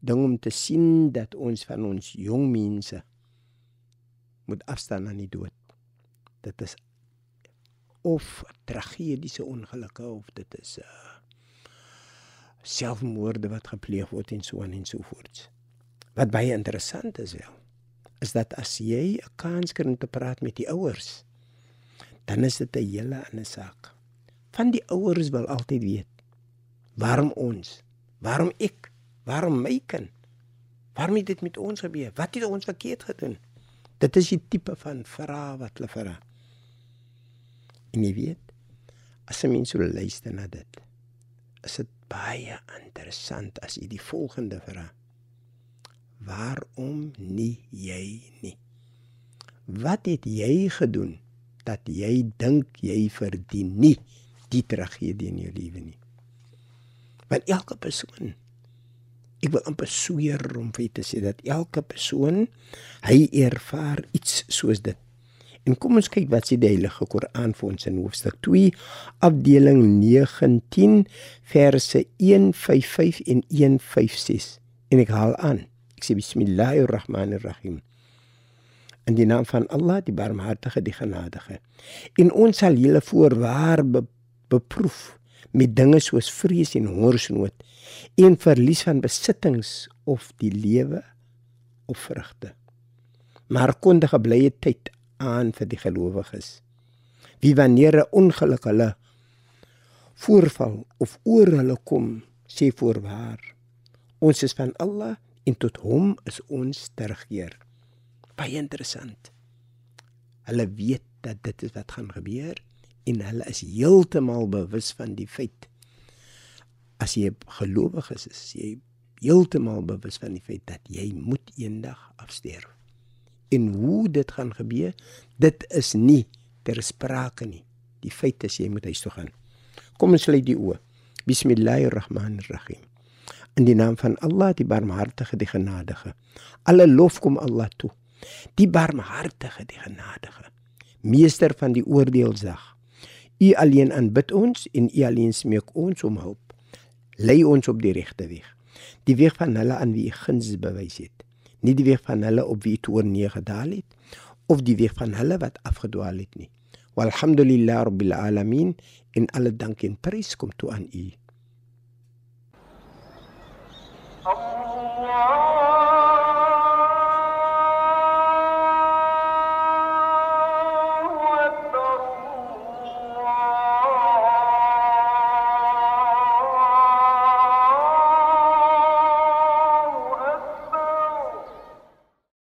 ding om te sien dat ons van ons jong mense moet afstaan aan die dood. Dit is of tragediese ongelukke of dit is uh, selfmoorde wat gepleeg word en so aan en so voort. Wat baie interessant is wel is dat as jy 'n kans kry om te praat met die ouers, dan is dit 'n hele ander saak. Van die ouers wil altyd weet waarom ons, waarom ek, waarom my kind? Waarom het dit met ons gebeur? Wat het ons verkeerd gedoen? Dit is die tipe van vrae wat hulle vra. En jy weet, as 'n mens so luister na dit, is dit baie interessant as jy die volgende vra waarom nie jy nie? Wat het jy gedoen dat jy dink jy verdien nie die tragedie in jou lewe nie? Want elke persoon ek wil amper sweer om vir te sê dat elke persoon hy ervaar iets soos dit. En kom ons kyk wat sê die Heilige Koran vir ons in hoofstuk 2 afdeling 19 verse 155 en 156 en ek haal aan Ek sê bismillahirrahmanirrahim. In die naam van Allah, die Barmhartige, die Genadige. En ons sal julle voorwaar be beproef met dinge soos vrees en hongersnood en verlies van besittings of die lewe of vrugte. Maar kondige blye tyd aan vir die gelowiges. Wie wanneer 'n ongeluk hulle voorval of oor hulle kom, sê voorwaar. Ons is van Allah en tot hom is ons terugkeer. Baie interessant. Hulle weet dat dit is wat gaan gebeur en hulle is heeltemal bewus van die feit. As jy gelowig is, is jy heeltemal bewus van die feit dat jy moet eendag afsterf. En hoe dit gaan gebeur, dit is nie ter sprake nie. Die feit is jy moet huis toe gaan. Kom ons sluit die oë. Bismillahirrahmanirrahim. In die naam van Allah, die Barmhartige, die Genadige. Alle lof kom Allah toe. Die Barmhartige, die Genadige. Meester van die oordeelsdag. U alleen aanbid ons en u alleen smeek ons om hulp. Lei ons op die regte weg. Die weg van hulle aan wie u guns bewys het. Nie die weg van hulle op wie u toorn neergedaal het of die weg van hulle wat afgedwaal het nie. Walhamdulillah rabbil alamin in alle dank en prys kom toe aan u. Allah